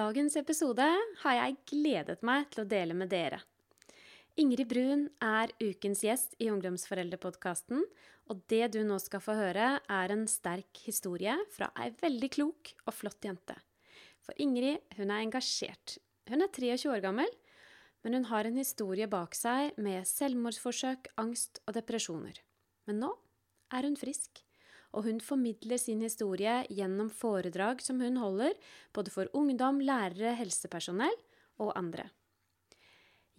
Dagens episode har jeg gledet meg til å dele med dere. Ingrid Brun er ukens gjest i Ungdomsforeldrepodkasten, og det du nå skal få høre, er en sterk historie fra ei veldig klok og flott jente. For Ingrid, hun er engasjert. Hun er 23 år gammel, men hun har en historie bak seg med selvmordsforsøk, angst og depresjoner. Men nå er hun frisk og hun formidler sin historie gjennom foredrag som hun holder, både for ungdom, lærere, helsepersonell og andre.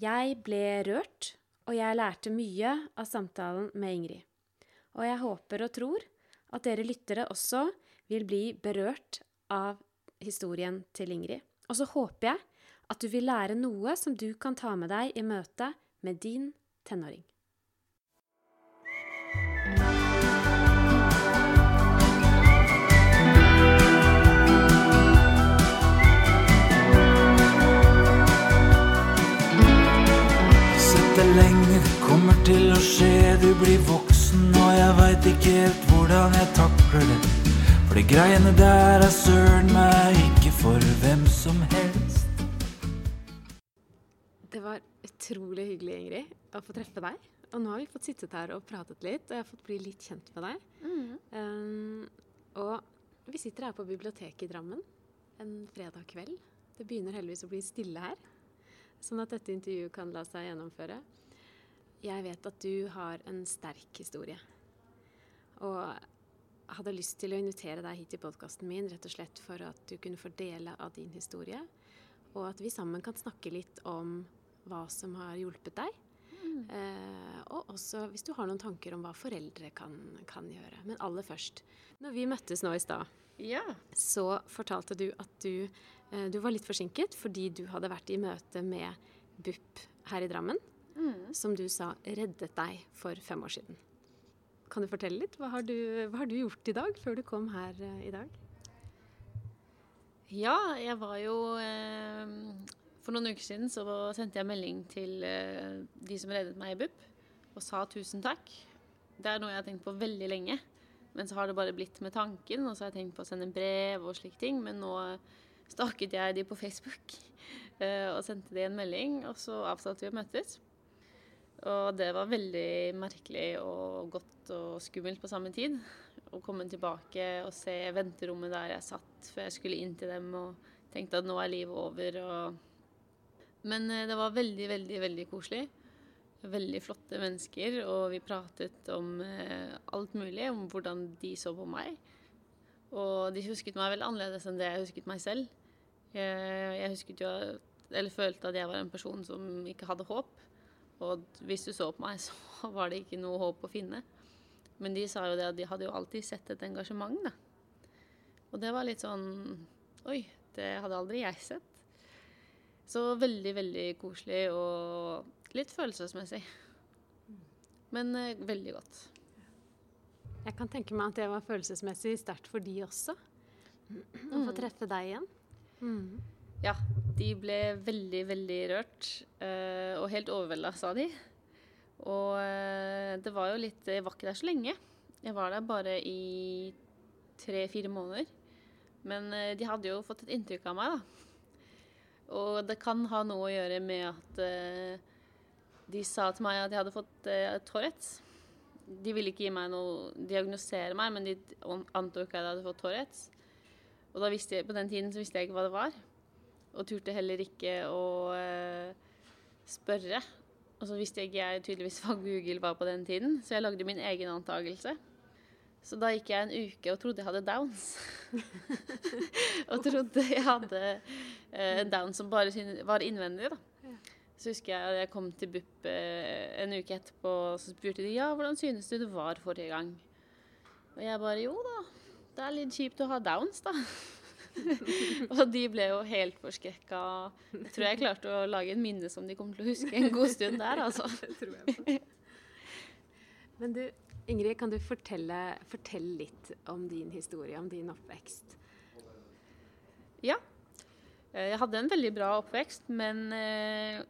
Jeg ble rørt, og jeg lærte mye av samtalen med Ingrid. Og jeg håper og tror at dere lyttere også vil bli berørt av historien til Ingrid. Og så håper jeg at du vil lære noe som du kan ta med deg i møte med din tenåring. Sett det lenge, kommer til å skje. Du blir voksen, og jeg veit ikke helt hvordan jeg takler det. For de greiene der er søren meg ikke for hvem som helst. Det var utrolig hyggelig, Ingrid, å få treffe deg. Og nå har vi fått sittet her og pratet litt, og jeg har fått bli litt kjent med deg. Um, og vi sitter her på biblioteket i Drammen en fredag kveld. Det begynner heldigvis å bli stille her, sånn at dette intervjuet kan la seg gjennomføre. Jeg vet at du har en sterk historie. Og hadde lyst til å invitere deg hit i podkasten min rett og slett for at du kunne få dele av din historie, og at vi sammen kan snakke litt om hva som har hjulpet deg. Eh, og også hvis du har noen tanker om hva foreldre kan, kan gjøre. Men aller først, når vi møttes nå i stad, Ja. så fortalte du at du, du var litt forsinket fordi du hadde vært i møte med BUP her i Drammen, som du sa reddet deg for fem år siden. Kan du fortelle litt? Hva har du, hva har du gjort i dag, før du kom her eh, i dag? ja, jeg var jo eh, For noen uker siden så sendte jeg melding til eh, de som reddet meg i BUP, og sa tusen takk. Det er noe jeg har tenkt på veldig lenge. Men så har det bare blitt med tanken, og så har jeg tenkt på å sende brev og slike ting. Men nå stalket jeg de på Facebook eh, og sendte de en melding, og så avtalte vi å møtes. Og det var veldig merkelig og godt og skummelt på samme tid. Å komme tilbake og se venterommet der jeg satt før jeg skulle inn til dem og tenkte at nå er livet over. Og... Men eh, det var veldig, veldig, veldig koselig. Veldig flotte mennesker, og vi pratet om eh, alt mulig. Om hvordan de så på meg. Og de husket meg veldig annerledes enn det jeg husket meg selv. Jeg, jeg husket jo, eller følte at jeg var en person som ikke hadde håp. Og hvis du så på meg, så var det ikke noe håp å finne. Men de sa jo det at de hadde jo alltid sett et engasjement, da. Og det var litt sånn Oi, det hadde aldri jeg sett. Så veldig, veldig koselig og litt følelsesmessig. Men eh, veldig godt. Jeg kan tenke meg at det var følelsesmessig sterkt for de også. Å få treffe deg igjen. Ja, de ble veldig, veldig rørt. eh, og helt overvelda, sa de. Og eh, det var jo litt Jeg var ikke der så lenge. Jeg var der bare i tre-fire måneder. Men eh, de hadde jo fått et inntrykk av meg, da. Og det kan ha noe å gjøre med at de sa til meg at jeg hadde fått uh, Tourettes. De ville ikke gi meg noe diagnosere meg, men de antok at jeg hadde fått Tourettes. Og jeg, på den tiden så visste jeg ikke hva det var. Og turte heller ikke å uh, spørre. Og så visste ikke jeg tydeligvis hva Google var på den tiden, så jeg lagde min egen antakelse. Så da gikk jeg en uke og trodde jeg hadde downs. og trodde jeg hadde uh, downs som bare var innvendig, da. Så husker jeg at jeg kom til BUP eh, en uke etterpå, og så spurte de ja, hvordan synes du det var forrige gang? Og jeg bare jo da, det er litt kjipt å ha downs, da. og de ble jo helt forskrekka. Jeg tror jeg klarte å lage en minne som de kommer til å huske en god stund der, altså. Det tror jeg på. Men du, Ingrid, kan du fortelle, fortelle litt om din historie, om din oppvekst? Ja. Eh, Jeg hadde en veldig bra oppvekst, men eh,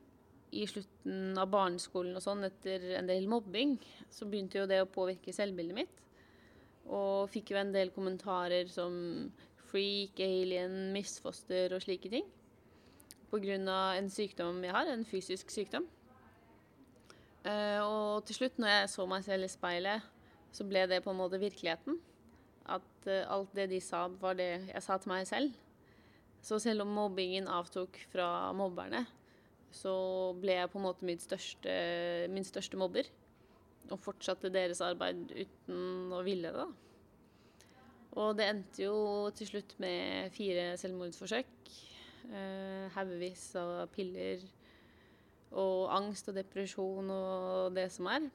i slutten av barneskolen og sånn, etter en del mobbing, så begynte jo det å påvirke selvbildet mitt. Og fikk jo en del kommentarer som freak, alien, misfoster og slike ting. pga. en sykdom jeg har, en fysisk sykdom. Eh, og til slutt, når jeg så meg selv i speilet, så ble det på en måte virkeligheten. At eh, alt det de sa, var det jeg sa til meg selv. Så selv om mobbingen avtok fra mobberne, så ble jeg på en måte min største, min største mobber. Og fortsatte deres arbeid uten å ville det. Og det endte jo til slutt med fire selvmordsforsøk. Eh, Haugevis av piller og angst og depresjon og det som er.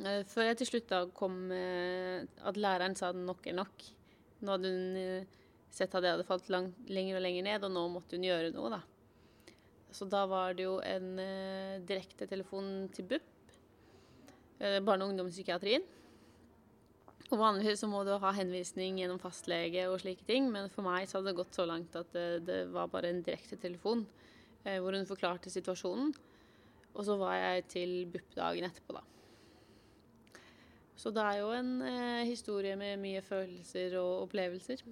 Eh, før jeg til slutt da kom eh, at læreren sa nok er nok. Nå hadde hun sett at jeg hadde falt langt, lenger og lenger ned, og nå måtte hun gjøre noe, da. Så da var det jo en eh, direktetelefon til BUP, barne- og ungdomspsykiatrien. Og vanligvis så må du ha henvisning gjennom fastlege og slike ting, men for meg så hadde det gått så langt at det, det var bare en direktetelefon eh, hvor hun forklarte situasjonen. Og så var jeg til BUP dagen etterpå, da. Så det er jo en eh, historie med mye følelser og opplevelser.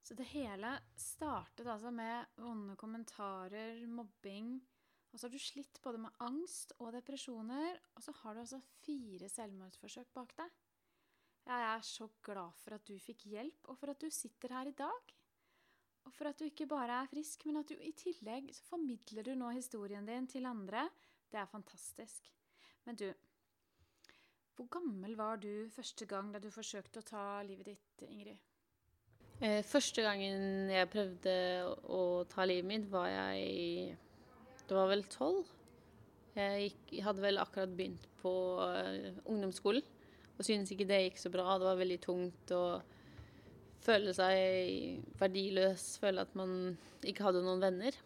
Så det hele startet altså med vonde kommentarer, mobbing. Og så har du slitt både med angst og depresjoner, og så har du altså fire selvmordsforsøk bak deg. Jeg er så glad for at du fikk hjelp, og for at du sitter her i dag. Og for at du ikke bare er frisk, men at du i tillegg så formidler du nå historien din til andre. Det er fantastisk. Men du, hvor gammel var du første gang da du forsøkte å ta livet ditt, Ingrid? Eh, første gangen jeg prøvde å, ta livet mitt, var jeg Det var vel tolv. Jeg, gikk, hadde vel akkurat begynt på uh, ungdomsskolen og syntes ikke det gikk så bra. Det var veldig tungt å føle seg verdiløs, føle at man ikke hadde noen venner.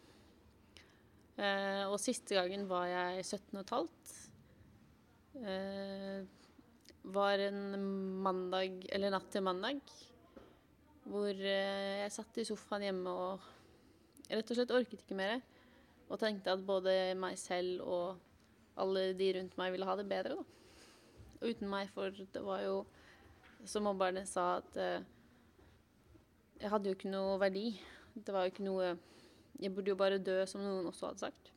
Uh, og siste gangen var jeg 17 15. Uh, var en mandag, eller natt til mandag, hvor eh, jeg satt i sofaen hjemme og rett og slett orket ikke mer. Og tenkte at både meg selv og alle de rundt meg ville ha det bedre. da. Uten meg, for det var jo, som mobberne sa, at eh, jeg hadde jo ikke noe verdi. Det var jo ikke noe Jeg burde jo bare dø, som noen også hadde sagt.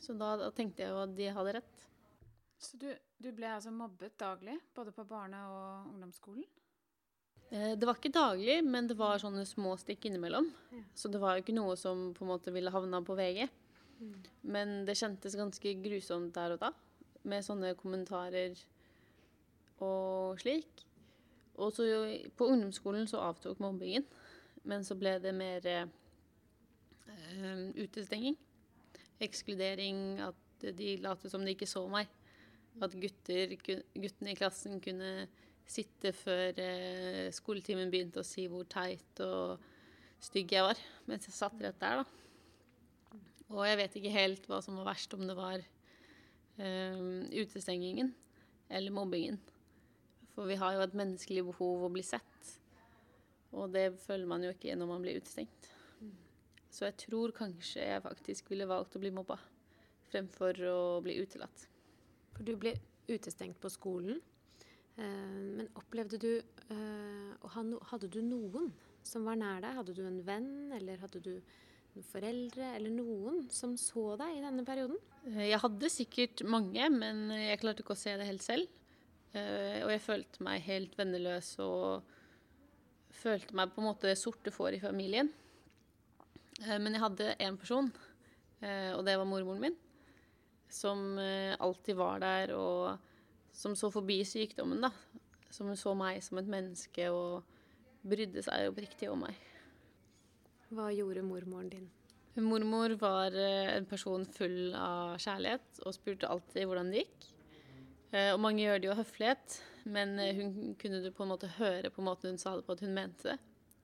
Så da, da tenkte jeg jo at de hadde rett. Så du, du ble altså mobbet daglig, både på barne- og ungdomsskolen? Eh, Det var ikke daglig, men det var sånne små stikk innimellom. Ja. Så det var jo ikke noe som på en måte ville havna på VG. Men det kjentes ganske grusomt der og da, med sånne kommentarer og slik. Og så jo- på ungdomsskolen så avtok mobbingen, men så ble det mer eh, utestenging. Ekskludering, at de lot som de ikke så meg. At gutter, guttene i klassen kunne sitte før eh, skoletimen begynte og si hvor teit og stygg jeg var, mens jeg satt rett der, da. Og jeg vet ikke helt hva som var verst, om det var eh, utestengingen eller mobbingen. For vi har jo et menneskelig behov å bli sett, og det føler man jo ikke når man blir utestengt. Så jeg tror kanskje jeg faktisk ville valgt å bli mobba fremfor å bli utelatt. For du ble utestengt på skolen. Eh, men opplevde du eh, Hadde du noen som var nær deg? Hadde du en venn, eller hadde du noen foreldre, eller noen som så deg i denne perioden? Eh, Jeg hadde sikkert mange, men jeg klarte ikke å se det helt selv. Og jeg følte meg helt venneløs og følte meg på en måte sorte får i familien. Men jeg hadde én person, og det var mormoren min, som alltid var der og som så forbi sykdommen, da. Som så meg som et menneske og brydde seg oppriktig om meg. Hva gjorde mormoren din? Mormor var eh, en person full av kjærlighet og spurte alltid hvordan det gikk. Eh, Og mange gjør det jo av høflighet, men eh, hun kunne du på en måte høre på måten hun sa det på at hun mente det.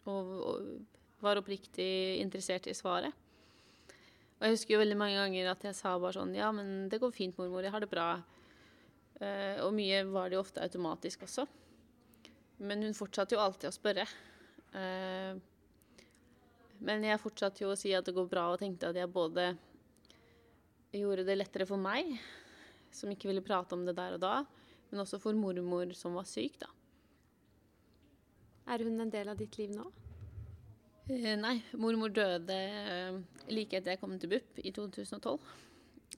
Og, og var oppriktig interessert i svaret. Og jeg husker jo veldig mange ganger at jeg sa bare sånn Ja, men det går fint, mormor. Jeg har det bra. Eh, Og mye var det jo ofte automatisk også. Men hun fortsatte jo alltid å spørre. Eh, men jeg fortsatte jo å si at det går bra, og tenkte at jeg både gjorde det lettere for meg, som ikke ville prate om det der og da, men også for mormor som var syk, da. Er hun en del av ditt liv nå? Eh, nei, mormor døde like etter jeg kom til BUP i 2012.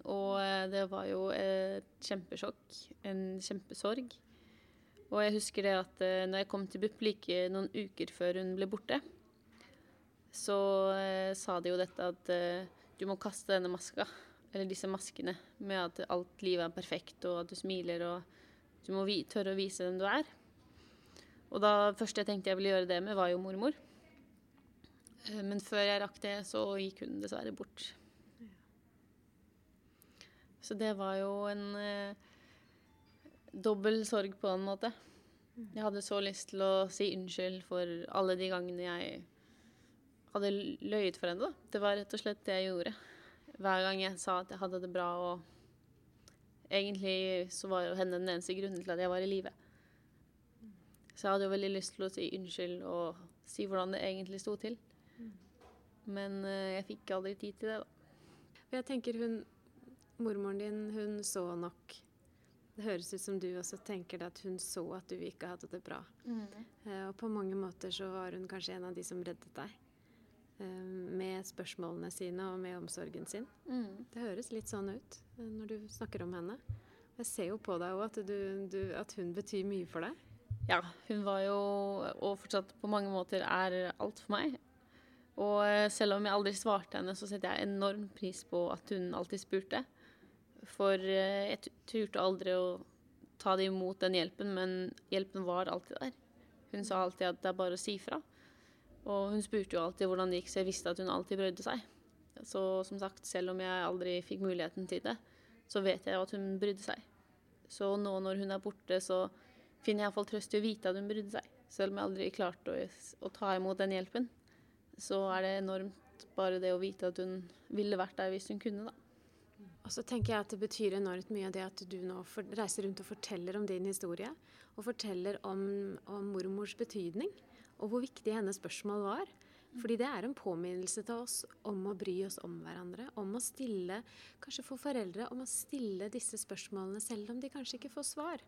Og eh, det var jo et kjempesjokk, en kjempesorg. Og jeg husker det at eh, når jeg kom til BUP like noen uker før hun ble borte, så eh, sa de jo dette at du må kaste denne maska, eller disse maskene, med at alt livet er perfekt, og at du smiler, og du må tørre å vise den du er. Og da første jeg tenkte jeg ville gjøre det med, var jo mormor. Men før jeg rakk det, så gikk hun dessverre bort. Så det var jo en eh, dobbel sorg på en måte. Jeg hadde så lyst til å si unnskyld for alle de gangene jeg hadde løyet for henne. Da. Det var rett og slett det jeg gjorde. Hver gang jeg sa at jeg hadde det bra, og egentlig så var jo henne den eneste grunnen til at jeg var i live. Så jeg hadde jo veldig lyst til å si unnskyld og si hvordan det egentlig sto til. Men eh, jeg fikk aldri tid til det, da. Jeg tenker hun Mormoren din, hun så nok Det høres ut som du også tenker at hun så at du ikke hadde det bra. Eh, og på mange måter så var hun kanskje en av de som reddet deg. eh, Med spørsmålene sine og med omsorgen sin. Mm. Det høres litt sånn ut eh, når du snakker om henne. Jeg ser jo på deg òg at, at hun betyr mye for deg. Ja, hun var jo, og fortsatt på mange måter er alt for meg. Og selv om jeg aldri svarte henne, så setter jeg enorm pris på at hun alltid spurte. For eh, jeg turte aldri å ta det imot den hjelpen, men hjelpen var alltid der. Hun sa alltid at det er bare å si fra. Og hun spurte jo alltid hvordan det gikk, så jeg visste at hun alltid brydde seg. Så som sagt, selv om jeg aldri fikk muligheten til det, så vet jeg jo at hun brydde seg. Så nå når hun er borte, så finner jeg iallfall trøst i å vite at hun brydde seg. Selv om jeg aldri klarte å, å ta imot den hjelpen, så er det enormt bare det å vite at hun ville vært der hvis hun kunne, da. Og så tenker jeg at det betyr enormt mye det at du nå for, reiser rundt og forteller om din historie. Og forteller om, om mormors betydning, og hvor viktig hennes spørsmål var. Fordi det er en påminnelse til oss om å bry oss om hverandre. Om å stille, kanskje for foreldre, om å stille disse spørsmålene selv om de kanskje ikke får svar.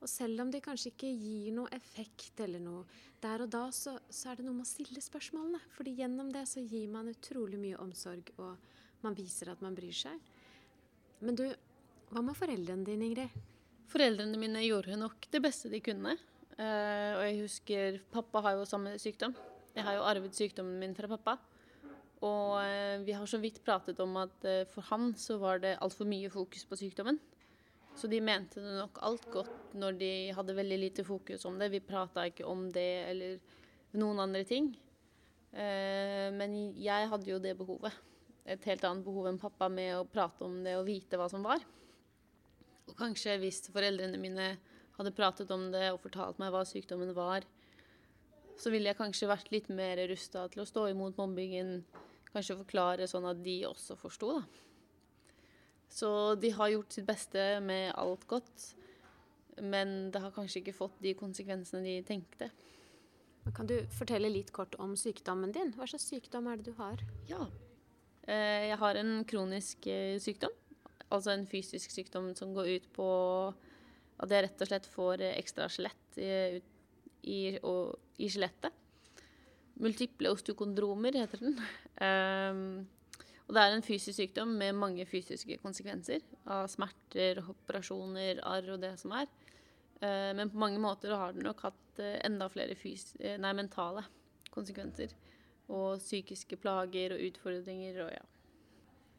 Og selv om de kanskje ikke gir noe effekt eller noe der og da, så, så er det noe med å stille spørsmålene. Fordi gjennom det så gir man utrolig mye omsorg, og man viser at man bryr seg. Men du, hva med foreldrene dine, Ingrid? Foreldrene mine gjorde nok det beste de kunne. Eh, og jeg husker Pappa har jo samme sykdom. Jeg har jo arvet sykdommen min fra pappa. Og eh, vi har så vidt pratet om at eh, for han så var det altfor mye fokus på sykdommen. Så de mente det nok alt godt når de hadde veldig lite fokus om det. Vi prata ikke om det eller noen andre ting. Men jeg hadde jo det behovet. Et helt annet behov enn pappa med å prate om det og vite hva som var. Og kanskje hvis foreldrene mine hadde pratet om det og fortalt meg hva sykdommen var, så ville jeg kanskje vært litt mer rusta til å stå imot mobbingen. Kanskje forklare sånn at de også forsto, da. Så de har gjort sitt beste med alt godt. Men det har kanskje ikke fått de konsekvensene de tenkte. Kan du fortelle litt kort om sykdommen din? Hva slags sykdom er det du har? Ja. Eh, Jeg har en kronisk eh, sykdom. Altså en fysisk sykdom som går ut på at jeg rett og slett får eh, ekstra skjelett i, i, i skjelettet. Multiple osteokondromer heter den. Um, og det er en fysisk sykdom med mange fysiske konsekvenser. Av smerter, operasjoner, arr og det som er. Uh, men på mange måter har den nok hatt enda flere nei, mentale konsekvenser. Og psykiske plager og utfordringer og ja.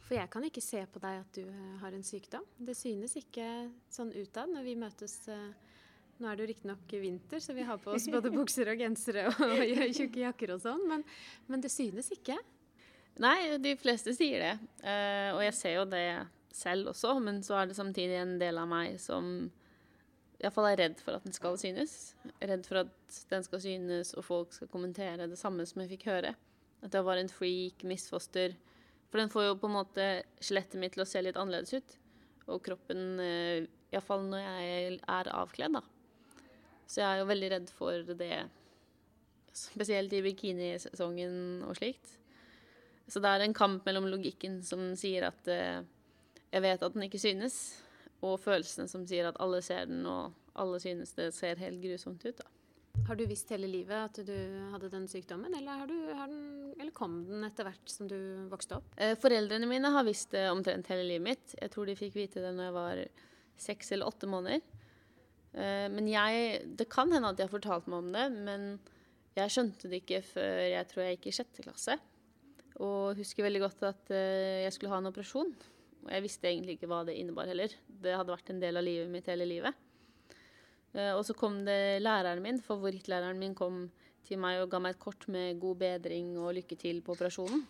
For jeg kan ikke se på deg at du eh, har en sykdom. Det synes ikke sånn utad når vi møtes. eh, Nå er det jo riktignok vinter, så vi har på oss både bukser og gensere og tjukke jakker og sånn, men, men det synes ikke. Nei, de fleste sier det. Eh, og jeg ser jo det selv også, men så er det samtidig en del av meg som iallfall er redd for at den skal synes. Redd for at den skal synes og folk skal kommentere det samme som jeg fikk høre. At jeg var en freak, misfoster. For den får jo på en måte skjelettet mitt til å se litt annerledes ut. Og kroppen, eh, iallfall når jeg er avkledd, da. Så jeg er jo veldig redd for det, spesielt i bikinisesongen og slikt. Så det er en kamp mellom logikken som sier at eh, jeg vet at den ikke synes, og følelsene som sier at alle ser den, og alle synes det ser helt grusomt ut. da. Har du visst hele livet at du hadde den sykdommen, eller, har du, har den, eller kom den etter hvert som du vokste opp? Eh, foreldrene mine har visst det omtrent hele livet mitt. Jeg tror de fikk vite det når jeg var seks eller åtte måneder. Eh, men jeg Det kan hende at de har fortalt meg om det, men jeg skjønte det ikke før jeg tror jeg gikk i sjette klasse. Og husker veldig godt at eh, jeg skulle ha en operasjon. Og jeg visste egentlig ikke hva det innebar heller. Det hadde vært en del av livet mitt hele livet. Eh, og så kom det læreren min, favorittlæreren min, kom til meg og ga meg et kort med god bedring og lykke til på operasjonen.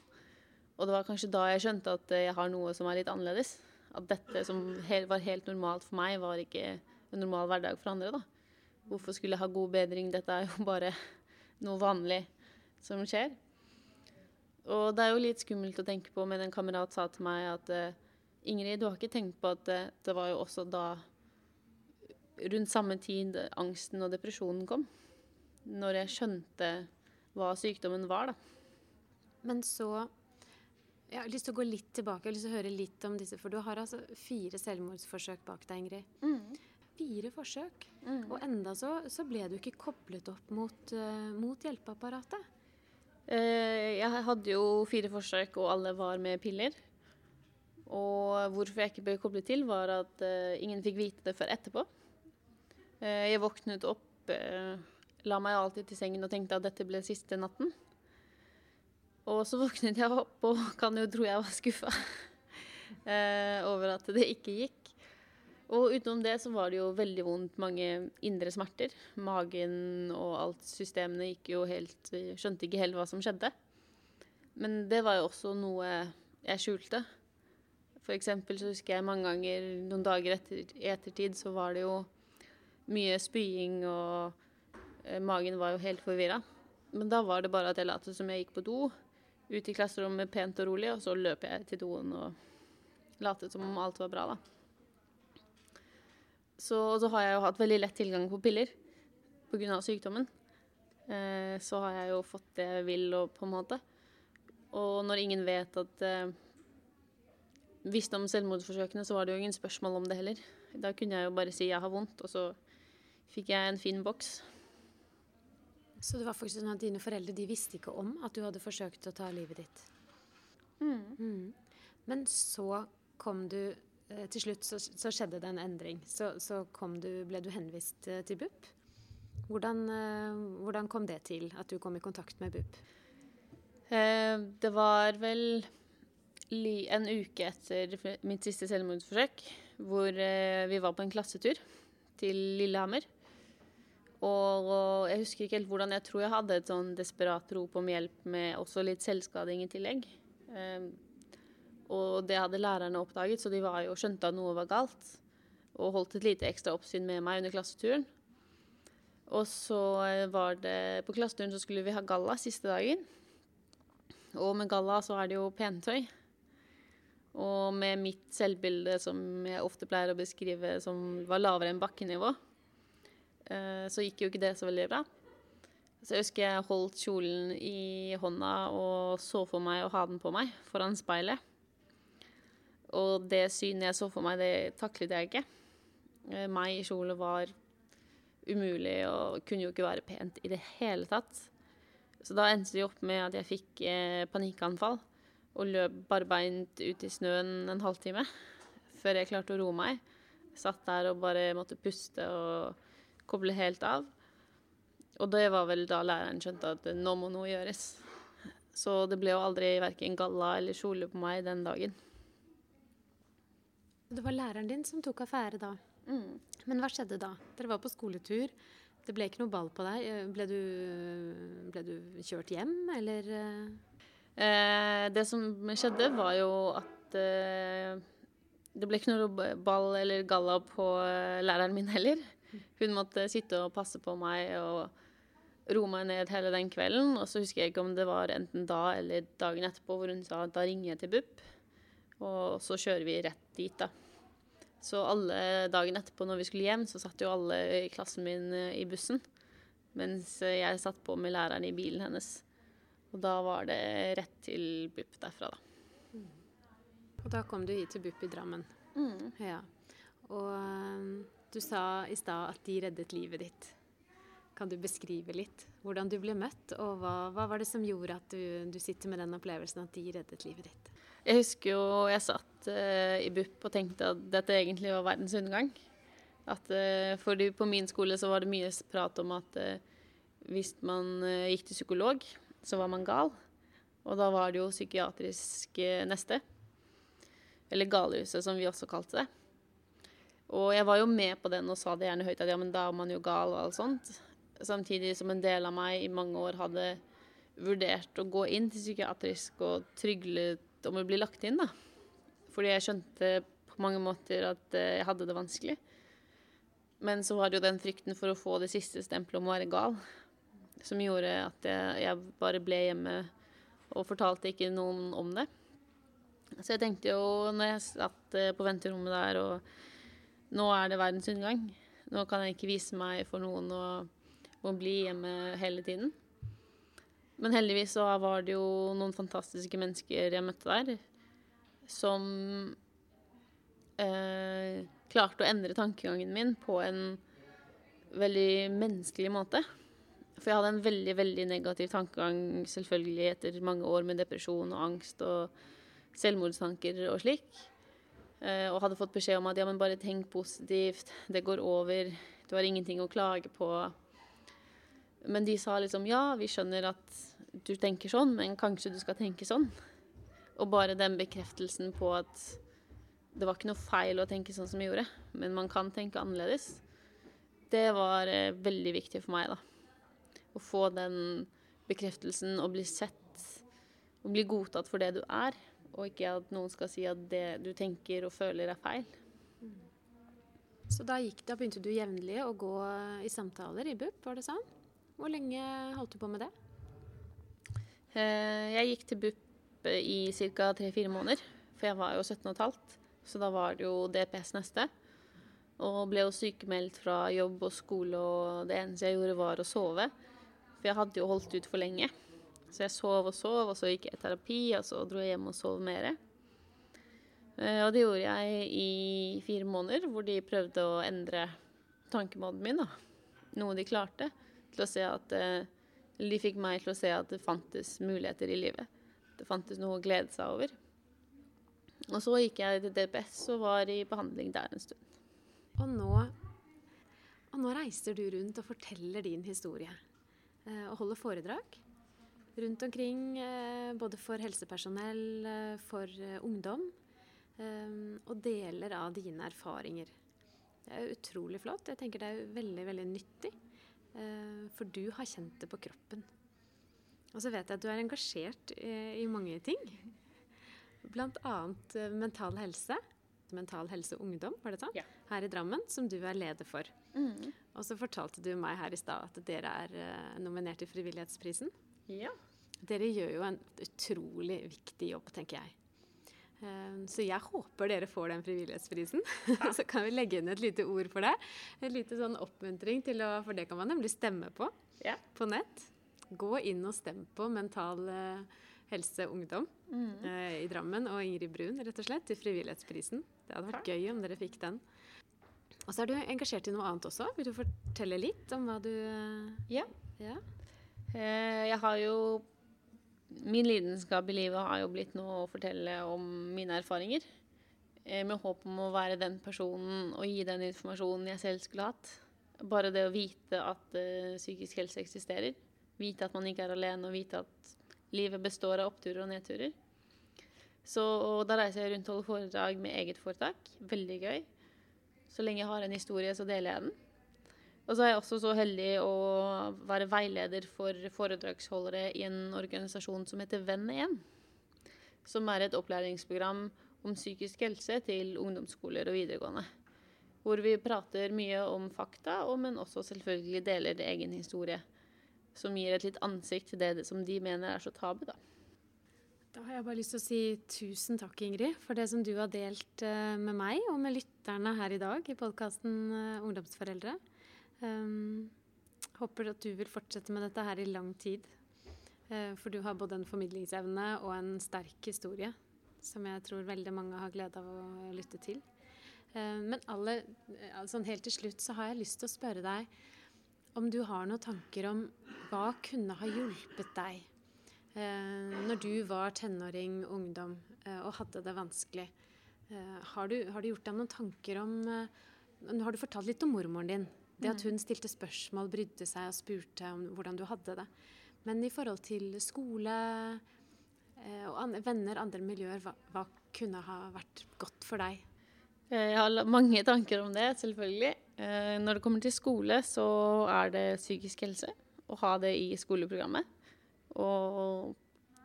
Og det var kanskje da jeg skjønte at jeg har noe som er litt annerledes. At dette som var helt normalt for meg, var ikke en normal hverdag for andre. da. Hvorfor skulle jeg ha god bedring? Dette er jo bare noe vanlig som skjer. Og det er jo litt skummelt å tenke på, men en kamerat sa til meg at Ingrid, du har ikke tenkt på at det, det var jo også da rundt samme tid angsten og depresjonen kom. Når jeg skjønte hva sykdommen var, da. Men så Jeg har lyst til å gå litt tilbake jeg har lyst til å høre litt om disse. For du har altså fire selvmordsforsøk bak deg, Ingrid. Mm. Fire forsøk. Mm. Og enda så, så ble du ikke koblet opp mot, uh, mot hjelpeapparatet. Eh, jeg hadde jo fire forsøk, og alle var med piller. Og hvorfor jeg ikke ble koblet til, var at uh, ingen fikk vite det før etterpå. Uh, jeg våknet opp, la meg alltid til sengen og tenkte at dette ble siste natten. Og så våknet jeg opp og kan jo tro jeg var skuffa over at det ikke gikk. Og utenom det så var det jo veldig vondt, mange indre smerter. Magen og alt systemene gikk jo helt Skjønte ikke helt hva som skjedde. Men det var jo også noe jeg skjulte. For eksempel så husker jeg mange ganger noen dager etter, ettertid så var det jo mye spying, og eh, magen var jo helt forvirra. Men da var det bare at jeg lot som jeg gikk på do, ut i klasserommet pent og rolig, og så løp jeg til doen og lot som om alt var bra, da. Så, så har jeg jo hatt veldig lett tilgang på piller pga. sykdommen. Eh, så har jeg jo fått det jeg vil, og, på en måte. Og når ingen vet at eh, Visste om selvmordsforsøkene, så var det jo ingen spørsmål om det heller. Da kunne jeg jo bare si jeg har vondt, og så fikk jeg en fin boks. Så det var faktisk sånn at dine foreldre de visste ikke om at du hadde forsøkt å ta livet ditt? Mm. Mm. Men så kom du eh, Til slutt så, så, skjedde det en endring. Så, så du, ble du henvist eh, til BUP. Hvordan, eh, hvordan, kom det til at du kom i kontakt med BUP? Eh, det var vel en uke etter mitt siste selvmordsforsøk, hvor eh, vi var på en klassetur til Lillehammer. Og, jeg husker ikke helt hvordan Jeg tror jeg hadde et sånn desperat rop om hjelp med også litt selvskading i tillegg. Um, og det hadde lærerne oppdaget, så de var jo skjønte at noe var galt. Og holdt et lite ekstra oppsyn med meg under klasseturen. Og så var det På klasseturen så skulle vi ha galla siste dagen. Og med galla så er det jo pentøy. Og med mitt selvbilde, som jeg ofte pleier å beskrive som var lavere enn bakkenivå, eh, så gikk jo ikke det så veldig bra. Så jeg husker jeg holdt kjolen i hånda og så for meg å ha den på meg foran speilet. Og det synet jeg så for meg, det taklet jeg ikke. Eh, meg i kjole var umulig og kunne jo ikke være pent i det hele tatt. Så da endte det opp med at jeg fikk eh, panikkanfall og løp barbeint ut i snøen en halvtime før jeg klarte å roe meg. Satt der og bare måtte puste og koble helt av. Og det var vel da læreren skjønte at nå må noe gjøres. Så det ble jo aldri verken galla eller kjole på meg den dagen. Det var læreren din som tok affære da. Mm. Men hva skjedde da? Dere var på skoletur. Det ble ikke noe ball på deg. Ble du, ble du kjørt hjem, eller? Eh, det som skjedde, var jo at eh, det ble ikke noe ball eller galla på eh, læreren min heller. Hun måtte sitte og passe på meg og roe meg ned hele den kvelden. Og så husker jeg ikke om det var enten da eller dagen etterpå hvor hun sa da ringer jeg til BUP. Og så kjører vi rett dit, da. Så alle dagen etterpå når vi skulle hjem, så satt jo alle i klassen min eh, i bussen. Mens jeg satt på med læreren i bilen hennes. Og da var det rett til BUP derfra, da. Mm. Og da kom du hit til BUP i Drammen. Mm. Ja. Og um, du sa i stad at de reddet livet ditt. Kan du beskrive litt hvordan du ble møtt, og hva, hva var det som gjorde at du, du, sitter med den opplevelsen at de reddet livet ditt? Jeg husker jo jeg satt uh, i BUP og tenkte at dette egentlig var verdens undergang. At, uh, fordi på min skole så var det mye prat om at uh, hvis man gikk til psykolog, så var man gal. Og da var det jo psykiatrisk neste. Eller Galehuset, som vi også kalte det. Og jeg var jo med på den og sa det gjerne høyt at ja, men da er man jo gal og alt sånt. Samtidig som en del av meg i mange år hadde vurdert å gå inn til psykiatrisk og tryglet om å bli lagt inn, da. Fordi jeg skjønte på mange måter at eh, jeg hadde det vanskelig. Men så var det jo den frykten for å få det siste stempelet om å være gal som gjorde at jeg, jeg bare ble hjemme og fortalte ikke noen om det. Så jeg tenkte jo, når jeg satt eh, på venterommet der og nå er det verdens undergang. Nå kan jeg ikke vise meg for noen å bli hjemme hele tiden. Men heldigvis så var det jo noen fantastiske mennesker jeg møtte der, som eh, klarte å endre tankegangen min på en veldig menneskelig måte. For jeg hadde en veldig, veldig negativ tankegang selvfølgelig etter mange år med depresjon og angst og selvmordstanker og slik. Eh, og hadde fått beskjed om at ja, men bare tenk positivt, det går over, du har ingenting å klage på. Men de sa liksom ja, vi skjønner at du tenker sånn, men kanskje du skal tenke sånn. Og bare den bekreftelsen på at det var ikke noe feil å tenke sånn som vi gjorde, men man kan tenke annerledes, det var eh, veldig viktig for meg, da. Å få den bekreftelsen og bli sett og bli godtatt for det du er. Og ikke at noen skal si at det du tenker og føler, er feil. Så da, gikk, da begynte du jevnlig å gå i samtaler i BUP, var det sånn? Hvor lenge holdt du på med det? Eh, jeg gikk til BUP i ca. tre-fire måneder, for jeg var jo 17 15. Så da var det jo DPS neste. Og ble jo sykemeldt fra jobb og skole, og det eneste jeg gjorde, var å sove. For jeg hadde jo holdt ut for lenge. Så jeg sov og sov, og så gikk jeg i terapi, og så dro jeg hjem og sov mer. Eh, og det gjorde jeg i fire måneder, hvor de prøvde å endre tankemåten min. da. Noe de klarte. Til å se at eh, de fikk meg til å se at det fantes muligheter i livet. Det fantes noe å glede seg over. Og så gikk jeg til DPS og var i behandling der en stund. Og nå, og nå reiser du rundt og forteller din historie. Eh, og holder foredrag rundt omkring, eh, både for helsepersonell, eh, for eh, ungdom, og deler av dine erfaringer. Det er utrolig flott. Jeg tenker det er veldig, veldig nyttig, for du har kjent det på kroppen. Og så vet jeg at du er engasjert i mange ting. Annet mental helse. Mental Helse Ungdom, var det sånn? Ja. Her i Drammen, som du er leder for. Mm. Og så fortalte du meg her i stad at dere er nominert til Frivillighetsprisen. Ja. Dere gjør jo en utrolig viktig jobb, tenker jeg. Eh, så jeg håper dere får den frivillighetsprisen. Ja. Så kan vi legge inn et lite ord for det. En lite sånn oppmuntring til å For det kan man nemlig stemme på ja. på nett. Gå inn og stem på Mental eh, Helse Ungdom mm. Eh, i Drammen og Ingrid Brun, rett og slett, til frivillighetsprisen. Det hadde vært gøy om dere fikk den. Og så er du engasjert i noe annet også. Vil du fortelle litt om hva du Ja. ja. Jeg har jo Min lidenskap i livet har jo blitt noe å fortelle om mine erfaringer. Eh, med håp om å være den personen og gi den informasjonen jeg selv skulle hatt. Bare det å vite at uh, psykisk helse eksisterer. Vite at man ikke er alene, og vite at livet består av oppturer og nedturer. Så da reiser jeg rundt og holder foredrag med eget foretak. Veldig gøy. Så lenge jeg har en historie, så deler jeg den. Og så er jeg også så heldig å være veileder for foredragsholdere i en organisasjon som heter Venn1. Som er et opplæringsprogram om psykisk helse til ungdomsskoler og videregående. Hvor vi prater mye om fakta, men også selvfølgelig deler egen historie. Som gir et litt ansikt til det som de mener er så tabu, da. Da har jeg bare lyst til å si tusen takk, Ingrid, for det som du har delt eh, med meg og med lytterne her i dag i podkasten eh, Ungdomsforeldre. Um, håper at du vil fortsette med dette her i lang tid. Uh, for du har både en formidlingsevne og en sterk historie som jeg tror veldig mange har glede av å lytte til. Uh, men alle, altså helt til slutt så har jeg lyst til å spørre deg om du har noen tanker om hva kunne ha hjulpet deg når du var tenåring, ungdom eh, og hadde det vanskelig. Eh, har, du, har, du, gjort deg noen tanker om eh, Nå har du fortalt litt om mormoren din. Det at hun stilte spørsmål, brydde seg og spurte om hvordan du hadde det. Men i forhold til skole eh, og andre, venner, andre miljøer, hva, hva kunne ha vært godt for deg? Eh, jeg har mange tanker om det, selvfølgelig. Eh, når det kommer til skole, så er det psykisk helse. Å ha det i skoleprogrammet. Og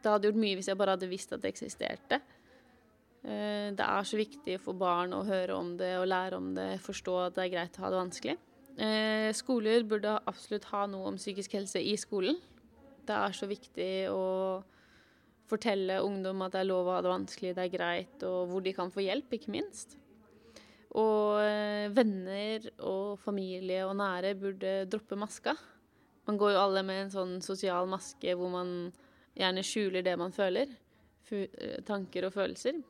det hadde gjort mye hvis jeg bare hadde visst at det eksisterte. Eh, det er så viktig for barn å høre om det og lære om det, forstå at det er greit å ha det vanskelig. Skoler burde absolutt ha noe om psykisk helse i skolen. Det er så viktig å fortelle ungdom at det er lov å ha det vanskelig, det er greit, og hvor de kan få hjelp, ikke minst. Og eh, venner og familie og nære burde droppe maska. Man går jo alle med en sånn sosial maske hvor man gjerne skjuler det man føler. Eh, tanker og følelser.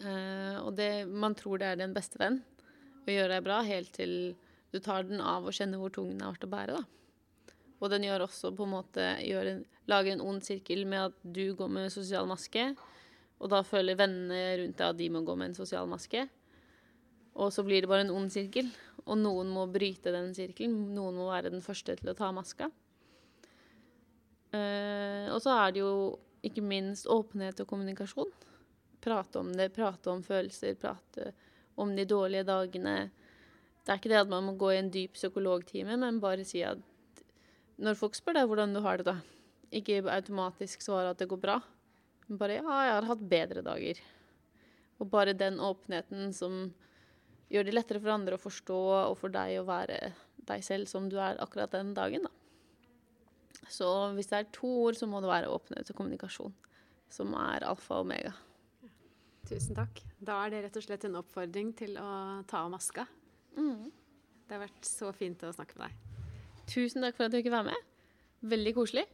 Eh, og det, man tror det er din beste venn å gjøre deg bra, helt til du tar den av og kjenner hvor tung den har vært å bære. da. Og den gjør også på en måte en, lager en ond sirkel med at du går med sosial maske, og da føler vennene rundt deg at de må gå med en sosial maske. Og så blir det bare en ond sirkel. Og noen må bryte den sirkelen. Noen må være den første til å ta maska. Uh, og så er det jo ikke minst åpenhet og kommunikasjon. Prate om det, prate om følelser, prate om de dårlige dagene. Det er ikke det at man må gå i en dyp psykologtime, men bare si at når folk spør deg hvordan du har det, da, ikke automatisk svare at det går bra, men bare 'ja, jeg har hatt bedre dager'. Og bare den åpenheten som gjør det lettere for andre å forstå, og for deg å være deg selv som du er akkurat den dagen. Da. Så hvis det er to ord, så må det være åpenhet og kommunikasjon, som er alfa og omega. Tusen takk. Da er det rett og slett en oppfordring til å ta av maska. Mm. Det har vært så fint å snakke med deg. Tusen takk for at du fikk være med. Veldig koselig.